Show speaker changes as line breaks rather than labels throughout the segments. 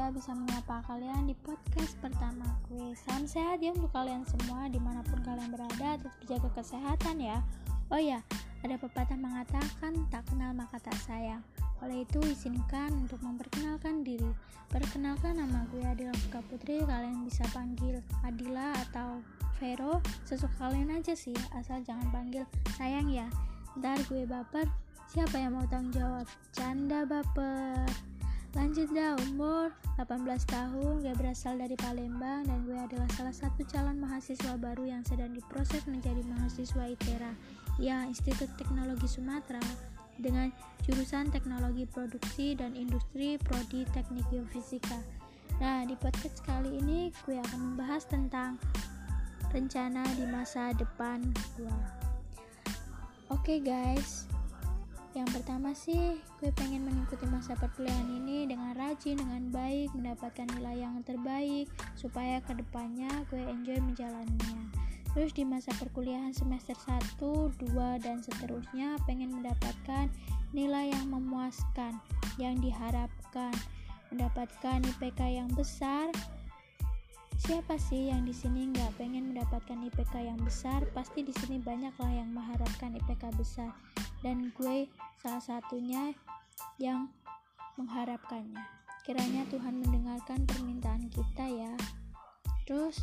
ya bisa menyapa kalian di podcast pertama gue Salam sehat ya untuk kalian semua di mana pun kalian berada Tetap jaga kesehatan ya. Oh ya, ada pepatah mengatakan tak kenal maka tak sayang. Oleh itu izinkan untuk memperkenalkan diri. Perkenalkan nama gue Adila Fuka Putri Kalian bisa panggil Adila atau Vero Sesuka kalian aja sih Asal jangan panggil sayang ya. Ntar gue baper Siapa yang mau tanggung jawab? Canda baper Lanjut dah umur 18 tahun, gue berasal dari Palembang dan gue adalah salah satu calon mahasiswa baru yang sedang diproses menjadi mahasiswa ITERA, ya Institut Teknologi Sumatera dengan jurusan Teknologi Produksi dan Industri Prodi Teknik Geofisika. Nah, di podcast kali ini gue akan membahas tentang rencana di masa depan gue. Oke okay guys, pertama sih gue pengen mengikuti masa perkuliahan ini dengan rajin dengan baik mendapatkan nilai yang terbaik supaya ke depannya gue enjoy menjalaninya terus di masa perkuliahan semester 1, 2, dan seterusnya pengen mendapatkan nilai yang memuaskan yang diharapkan. Mendapatkan IPK yang besar siapa sih yang di sini nggak pengen mendapatkan IPK yang besar pasti di sini banyak lah yang mengharapkan IPK besar dan gue salah satunya yang mengharapkannya. Kiranya Tuhan mendengarkan permintaan kita ya. Terus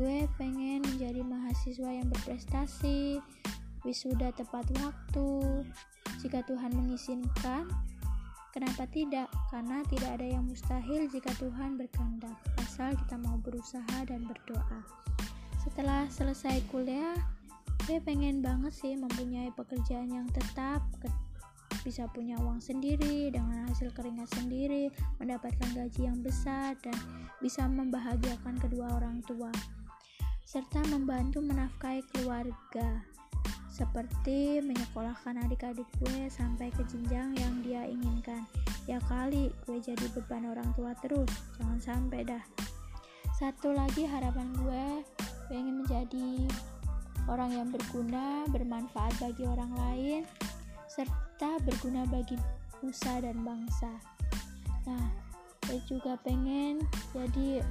gue pengen menjadi mahasiswa yang berprestasi, wisuda tepat waktu. Jika Tuhan mengizinkan, kenapa tidak? Karena tidak ada yang mustahil jika Tuhan berkehendak, asal kita mau berusaha dan berdoa. Setelah selesai kuliah, gue pengen banget sih mempunyai pekerjaan yang tetap bisa punya uang sendiri dengan hasil keringat sendiri mendapatkan gaji yang besar dan bisa membahagiakan kedua orang tua serta membantu menafkahi keluarga seperti menyekolahkan adik-adik gue sampai ke jenjang yang dia ya kali gue jadi beban orang tua terus jangan sampai dah satu lagi harapan gue pengen menjadi orang yang berguna, bermanfaat bagi orang lain, serta berguna bagi nusa dan bangsa. Nah, saya juga pengen jadi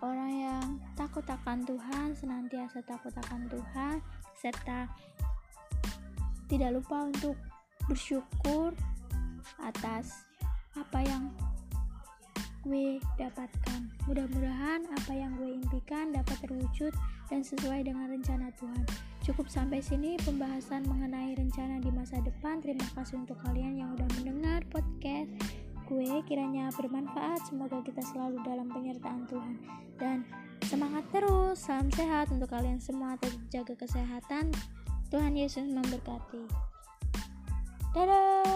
orang yang takut akan Tuhan, senantiasa takut akan Tuhan, serta tidak lupa untuk bersyukur atas apa yang gue dapatkan. Mudah-mudahan apa yang gue impikan dapat terwujud dan sesuai dengan rencana Tuhan. Cukup sampai sini pembahasan mengenai rencana di masa depan. Terima kasih untuk kalian yang udah mendengar podcast gue kiranya bermanfaat. Semoga kita selalu dalam penyertaan Tuhan dan semangat terus. Salam sehat untuk kalian semua. Tetap jaga kesehatan. Tuhan Yesus memberkati. Dadah.